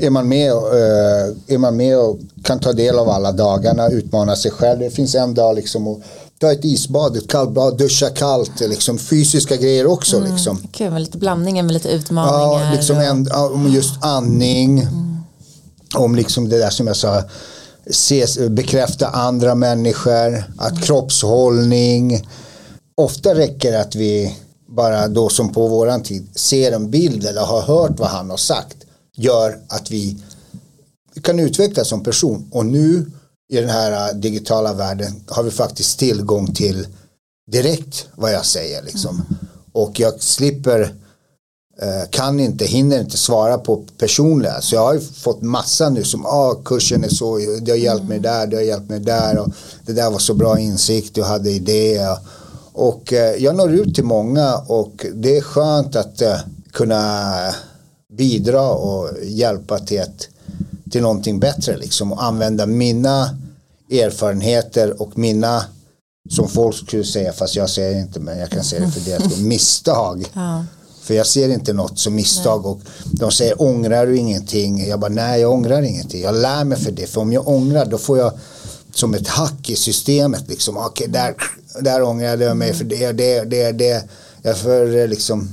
är man, med, och, eh, är man med och kan ta del av alla dagarna, utmana sig själv. Det finns en dag liksom att ta ett isbad, ett kallbad, duscha kallt, liksom fysiska grejer också. Liksom. Kul med lite blandningen med lite utmaningar. Ja, liksom en, just andning. Om liksom det där som jag sa. Ses, bekräfta andra människor. Att kroppshållning. Ofta räcker det att vi bara då som på våran tid ser en bild eller har hört vad han har sagt. Gör att vi kan utvecklas som person. Och nu i den här äh, digitala världen har vi faktiskt tillgång till direkt vad jag säger. Liksom. Och jag slipper kan inte, hinner inte svara på personliga. Så jag har ju fått massa nu som, ah, kursen är så, det har hjälpt mig där, det har hjälpt mig där och det där var så bra insikt, du hade idé. Och eh, jag når ut till många och det är skönt att eh, kunna bidra och hjälpa till, ett, till någonting bättre liksom och använda mina erfarenheter och mina som folk skulle säga, fast jag säger inte men jag kan säga det för deras <laughs> misstag. Ja. För jag ser inte något som misstag och de säger ångrar du ingenting? Jag bara nej jag ångrar ingenting. Jag lär mig för det. För om jag ångrar då får jag som ett hack i systemet liksom. Okej där, där ångrade jag mig för det, det, det, det. Jag är för eh, liksom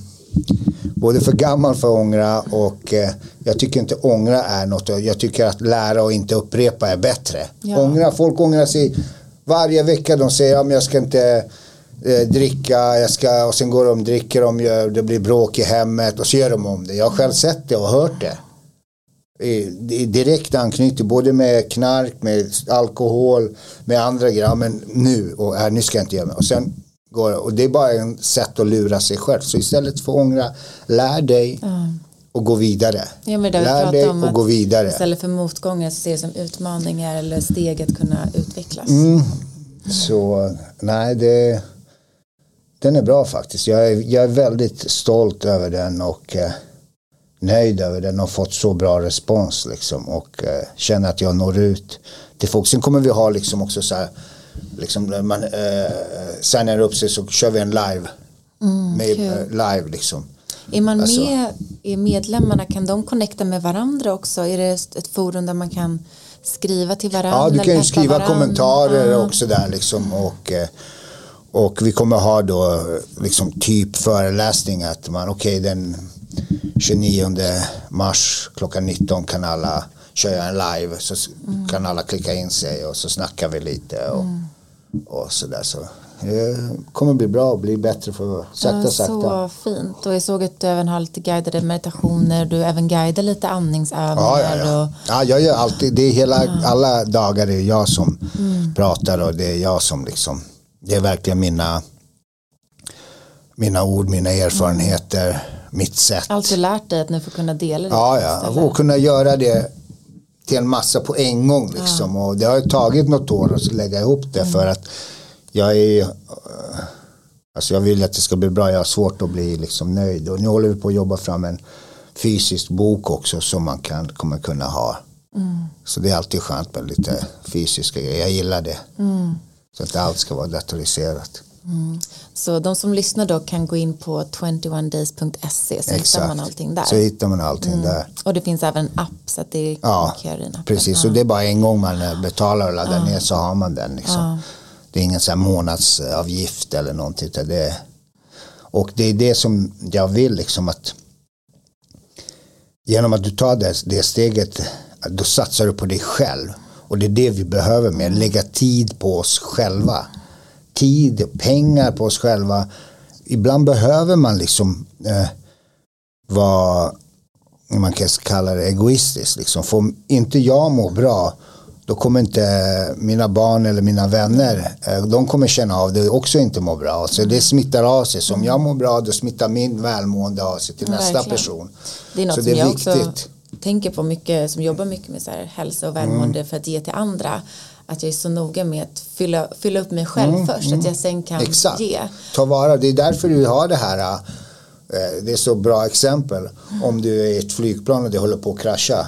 både för gammal för att ångra och eh, jag tycker inte ångra är något. Jag tycker att lära och inte upprepa är bättre. Ja. Ångra, folk ångrar sig varje vecka. De säger att ja, jag ska inte eh, dricka jag ska, och sen går de och dricker de, gör- det blir bråk i hemmet och så gör de om det. Jag har själv sett det och hört det. I, i direkt anknytning både med knark, med alkohol, med andra grejer. Men nu, och här, nu ska jag inte göra mer. Och sen går det, och det är bara en sätt att lura sig själv. Så istället för att ångra, lär dig och gå vidare. Ja, men det lär dig om och gå vidare. Istället för motgångar så ser det som utmaningar eller steg att kunna utvecklas. Mm. Så nej, det, den är bra faktiskt. Jag är, jag är väldigt stolt över den och eh, nöjd över den och fått så bra respons liksom och eh, känner att jag når ut till folk. Sen kommer vi ha liksom också så här, liksom man eh, signar upp sig så kör vi en live. med, kul. eh, live liksom. Är man Alltså- med, är medlemmarna, kan de connecta med varandra också? Är det ett forum där man kan skriva till varandra? Ja, du kan ju skriva varandra? kommentarer Ja. också där liksom och, eh, och vi kommer ha då liksom typ föreläsning att man okej den 29 mars klockan 19 kan alla köra en live så Mm. kan alla klicka in sig och så snackar vi lite och, och sådär så det kommer bli bra och bli bättre för sakta Ja, sakta. Så fint. Och jag såg att du även har lite guidade meditationer. Du även guidar lite andningsövningar. Ja, ja, ja. Och, ja jag gör alltid, det är hela, alla dagar är jag som pratar och det är jag som liksom, det är verkligen mina, mina ord, mina erfarenheter, mitt sätt. Allt du lärt dig att nu får kunna dela det. Ja, ja. Och kunna göra det till en massa på en gång liksom. Och det har ju tagit något år att lägga ihop det för att jag är Alltså jag vill att det ska bli bra, jag har svårt att bli liksom nöjd. Och nu håller vi på att jobba fram en fysisk bok också som man kan, kommer kunna ha. Så det är alltid skönt med lite fysiska grejer, jag gillar det. Så att allt ska vara datoriserat. Så de som lyssnar då kan gå in på 21days.se så hittar man allting där. Så hittar man allting där. Och det finns även en app så att det Ja, den appen. precis. Och det är bara en gång man eh, betalar och laddar ner så har man den. Liksom. Det är ingen så månadsavgift eller någonting. Det är, och det är det som jag vill liksom att genom att du tar det, det steget då satsar du på dig själv. Och det är det vi behöver mer, lägga tid på oss själva. Tid, pengar på oss själva. Ibland behöver man liksom eh, vara man kan kalla det egoistiskt. Liksom. Får inte jag må bra då kommer inte mina barn eller mina vänner, eh, de kommer känna av det också inte må bra. Så det smittar av sig. Så om jag mår bra då smittar min välmående av sig till Ja, nästa verkligen. person. Det är något så som det är jag viktigt. också tänker på mycket, som jobbar mycket med så här hälsa och välmående Mm. för att ge till andra. Att jag är så noga med att fylla, fylla upp mig själv först, att jag sen kan Mm, Exakt. ge. Ta vara, det är därför du har det här. eh, Det är så bra exempel. Om du är i ett flygplan och det håller på att krascha.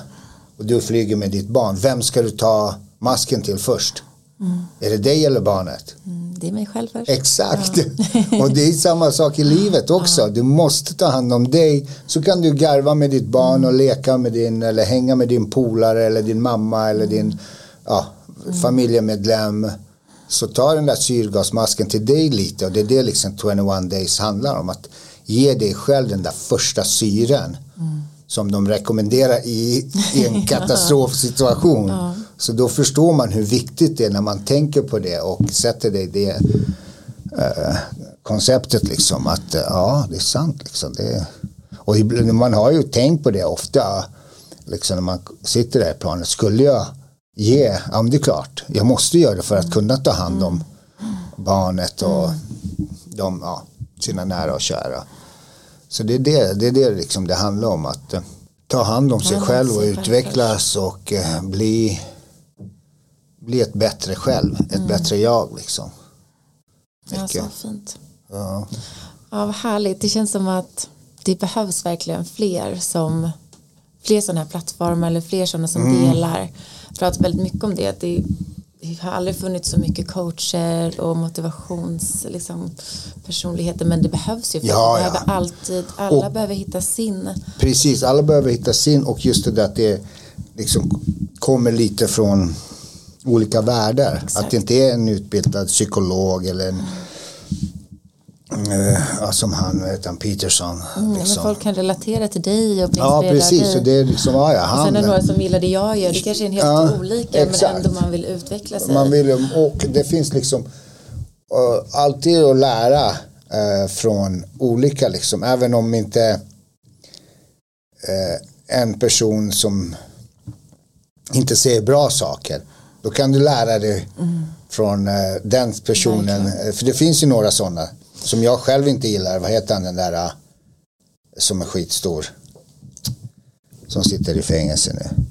Och du flyger med ditt barn. Vem ska du ta masken till först? Är det dig eller barnet? Mm, det är mig själv först. Exakt. <laughs> och det är samma sak i livet också. Du måste ta hand om dig. Så kan du garva med ditt barn och leka med din eller hänga med din polare eller din mamma eller din ja, familjemedlem. Så ta den där syrgasmasken till dig lite och det är det liksom 21 days handlar om. Att ge dig själv den där första syren. Som de rekommenderar i, i en <laughs> katastrofsituation. Så då förstår man hur viktigt det är när man tänker på det och sätter dig det eh, konceptet liksom att eh, ja det är sant liksom. Det, och man har ju tänkt på det ofta liksom när man sitter där i planet skulle jag ge, ja men det är klart jag måste göra det för att kunna ta hand om barnet och de, ja, sina nära och kära. Så det är det det, är det liksom det handlar om att eh, ta hand om sig själv och utvecklas och eh, bli bli ett bättre själv, ett bättre jag liksom. Ja, Mycket. så fint. Ja. Ja, vad härligt. Det känns som att det behövs verkligen fler som fler sådana här plattformar eller fler sådana som Mm. delar. Jag pratar väldigt mycket om det. Det, det har aldrig funnits så mycket coacher och motivations liksom, personligheter men det behövs ju. För Ja, ja. behöver alltid, alla Och- behöver hitta sin. Precis, alla behöver hitta sin och just det där att det liksom kommer lite från olika världar. Exakt. Att det inte är en utbildad psykolog eller en eh, som han, han, Peterson. Mm, Men liksom. folk kan relatera till dig och bli Ja, precis. dig. det är liksom, ja, ja, Och han. sen är det några som gillar det jag gör. Det kanske är en helt Ja, olika exakt. men ändå man vill utveckla sig. Man vill, och det finns liksom uh, alltid att lära eh, från olika liksom, även om inte eh, en person som inte säger bra saker, då kan du lära dig från eh, den personen, Eh, för det finns ju några sådana som jag själv inte gillar, vad heter han den där eh, som är skitstor, som sitter i fängelse nu,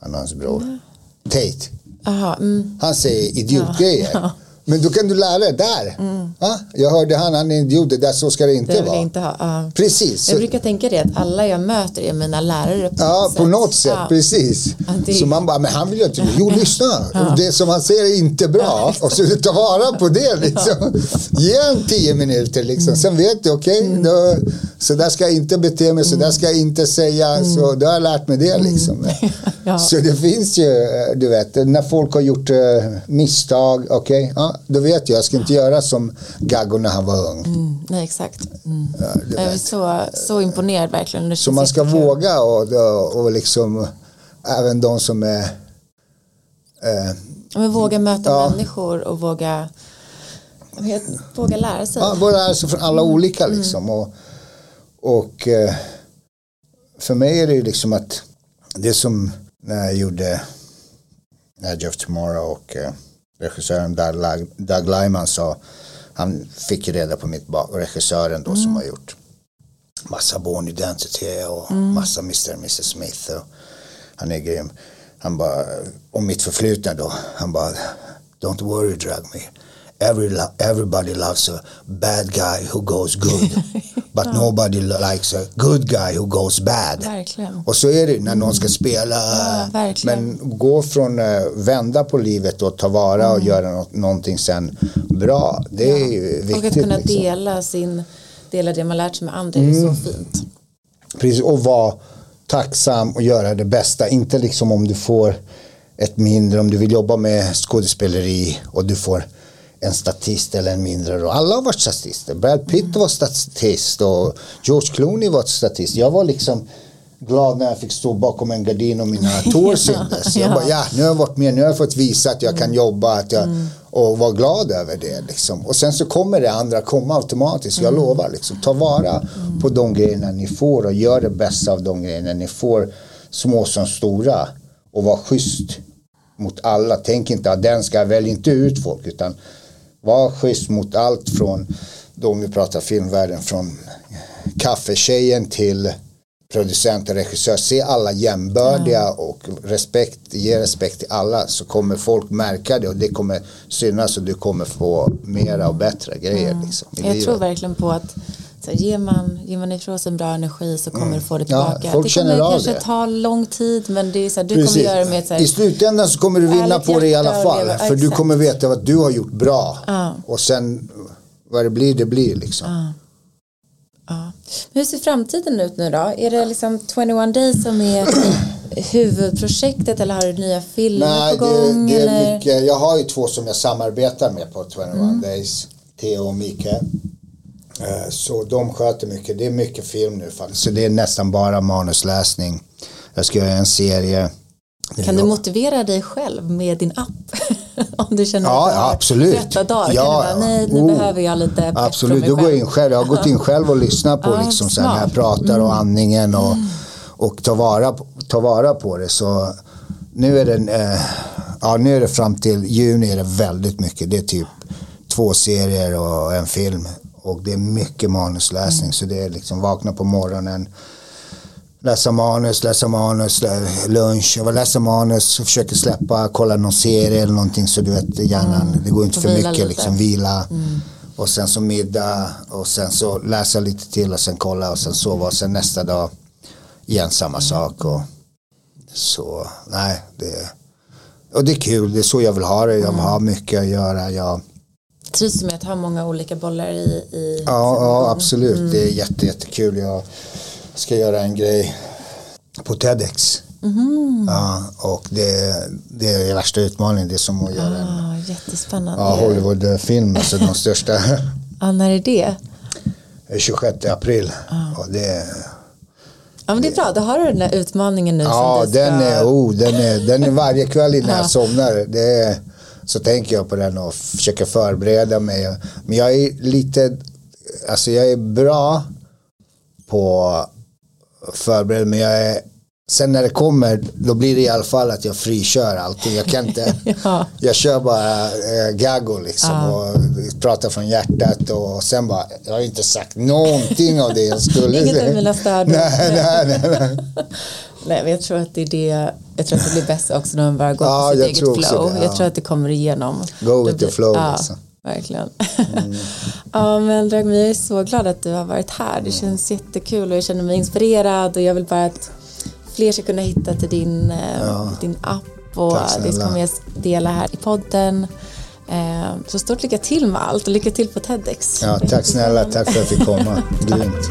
han och hans bror, Tate. Aha, mm. Han säger idiotgrejer. Men då kan du lära dig där. Ja, jag hörde han, han är en idiot, det där så ska det inte Det vara. inte ha. Ja. Precis. Jag brukar tänka det att alla jag möter är mina lärare på ja, något på sätt. något sätt, Ja. precis. Det- Så man bara, men han vill ju inte, jo <laughs> lyssna, det som han säger är inte bra. Och så ta vara på det liksom. Ge en tio minuter liksom. Sen vet du, okej, då så där ska jag inte bete mig, så där ska jag inte säga. Så då har jag lärt mig det liksom. <laughs> Ja. Så det finns ju, eh, du vet, när folk har gjort eh, misstag, okej, ja, då vet jag, jag ska inte göra som Gaggo när han var ung. Mm, nej, exakt. Mm. du jag är så, så imponerad verkligen. Det Så man ska jättekul. våga och, och, liksom, även de som är eh, Ja, Men våga möta Ja. människor och våga, vet, våga lära sig. Ja, både alltså från alla olika liksom. Och, och eh, för mig är det ju liksom att det som när jag gjorde Edge of Tomorrow och eh, regissören Doug, Doug Lyman sa han fick ju reda på mitt ba- regissören då som har gjort massa Born Identity och massa Mr. och Mrs. Smith. Och han är grym. Han bara, om mitt förflutna då, han bara, don't worry drag me. Every, lo- everybody loves a bad guy who goes good. <laughs> But nobody likes a good guy who goes bad. Verkligen. Och så är det när någon ska spela. Ja, men gå från uh, vända på livet och ta vara Mm. och göra något, någonting sen bra. Det är ju viktigt. Och att kunna liksom. dela sin dela det man lärt sig med andra är Mm. så fint. Precis, och vara tacksam och göra det bästa. Inte liksom om du får ett mindre, om du vill jobba med skådespeleri och du får en statist eller en mindre roll. Alla har varit statister. Brad Pitt var statist och George Clooney var statist. Jag var liksom glad när jag fick stå bakom en gardin och mina <laughs> tår syntes. Jag Ja. bara, ja, nu har jag varit med, nu har jag fått visa att jag kan jobba att jag, och vara glad över det. Liksom. Och sen så kommer det andra komma automatiskt, jag lovar. Liksom. Ta vara på de grejerna ni får och gör det bästa av de grejerna ni får, små som stora. Och var schysst mot alla. Tänk inte att den ska välja inte ut folk utan var schysst mot allt från, då om vi pratar filmvärlden, från kaffetjejen till producent och regissör. Se alla jämbördiga och respekt, ge respekt till alla så kommer folk märka det och det kommer synas och du kommer få mera och bättre grejer. Liksom, i Jag livet. tror verkligen på att så ger, man, ger man ifrån sig en bra energi så kommer du få det Mm. Ja, tillbaka. folk det känner kommer av kanske det. ta lång tid men det är så här, du Precis. kommer göra det med så här, I slutändan så kommer du vinna på det i alla fall. leva- För du exakt. kommer veta att du har gjort bra. Ja. Och sen vad det blir, det blir liksom. Ja. Men hur ser framtiden ut nu då? Är det liksom 21 Days som är <clears throat> huvudprojektet eller har du nya filmer Nej, på det, gång? det eller? är mycket. Jag har ju två som jag samarbetar med på 21 Mm. Days. Theo och Mikael. Eh, Så de sköter mycket. Det är mycket film nu faktiskt. Så det är nästan bara manusläsning. Jag ska göra en serie. Kan du motivera dig själv med din app? <laughs> Om du känner Ja, att du har absolut. trötta dagar. Ja, kan du bara, nej, nu oh. behöver jag lite pepp Absolut, då går jag in själv. Jag har gått in <laughs> själv och lyssnat på Ja, liksom så här, när jag. Mm. pratar och andningen och, och ta, vara, ta vara på det. Så nu är det, eh, ja, nu är det fram till juni är det väldigt mycket. Det är typ två serier och en film. Och det är mycket manusläsning. Mm. Så det är liksom vakna på morgonen. Läsa manus, läsa manus, lunch, jag var läsa manus, försöker släppa, kolla någon serie eller någonting så du vet hjärnan, det går inte för mycket lite. liksom, vila. Och sen så middag och sen så läsa lite till och sen kolla och sen sova och sen nästa dag igen samma sak. Och så, nej, det, och det är kul, det är så jag vill ha det, jag vill ha mycket att göra. Jag, Trivs du med att ha många olika bollar i, i Ja, ja absolut. Det är jätte, jättekul. Jag ska göra en grej på TEDx. Ja, och det, det är värsta utmaningen. Det är som att göra en Ah, jättespännande. ja, Hollywoodfilm, alltså de största. <laughs> Ja, när är det? 26 april. Och det, Ja, men det är bra. Då har du den där utmaningen nu ja, som du ska... den är, oh, den är, den är varje kväll innan jag somnar. Det är, så tänker jag på den och försöker förbereda mig. Men jag är lite, alltså jag är bra på förbereda men jag är Sen när det kommer, då blir det i alla fall att jag frikör allting. Jag kan inte, <laughs> Ja. jag kör bara eh, gaggo liksom och pratar från hjärtat och sen bara, jag har inte sagt någonting av det jag skulle Inget av mina stödord. <laughs> Nej, nej, nej, nej. <laughs> Nej, men jag tror att det är det. Jag tror att det blir bäst också när man bara går Ja, på sitt eget flow. det, ja. Jag tror att det kommer igenom. Go with the flow, Ja, alltså. verkligen. <laughs> ja, men Dragmi, jag är så glad att du har varit här. Mm. Det känns jättekul och jag känner mig inspirerad och jag vill bara att fler ska kunna hitta till din, eh, din app och det kommer jag dela här i podden. Eh, Så stort lycka till med allt och lycka till på TEDx. Ja, tack snälla, tack för att jag fick komma. <laughs> Grymt.